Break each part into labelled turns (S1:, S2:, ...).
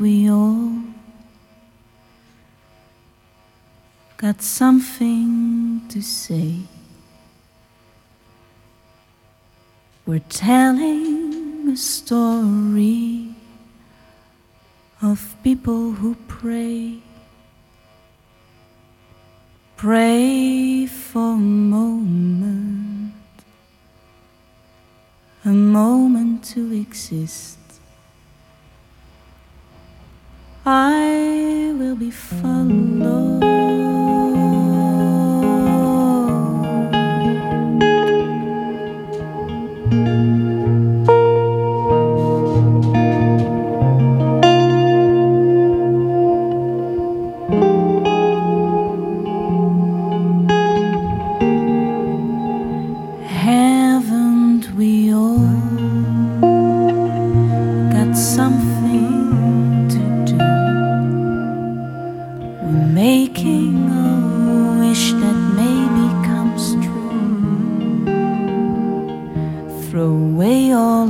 S1: We all got something to say? We're telling a story of people who pray. Pray for a moment, a moment to exist. I will be followed.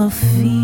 S1: Away all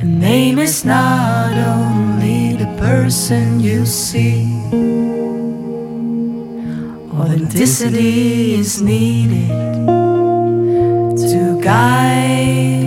S1: A name is not only the person you see. Authenticity is needed to guide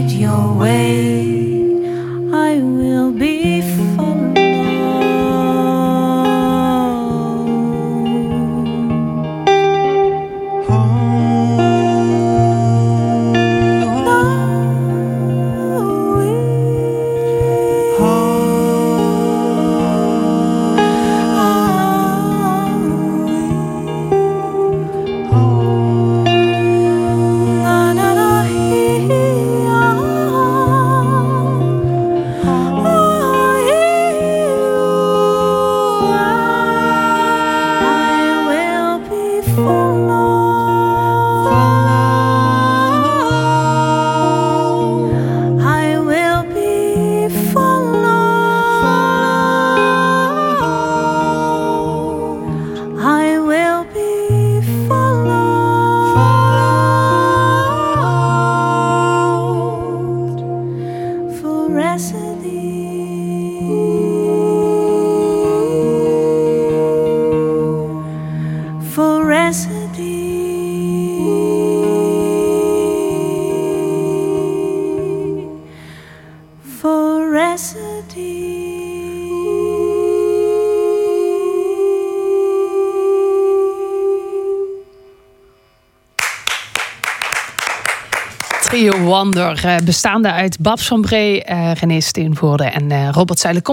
S2: Trio Wonder, eh, bestaande uit Babs van Bree, eh René Steenvoorde en eh, Robert Zuilen.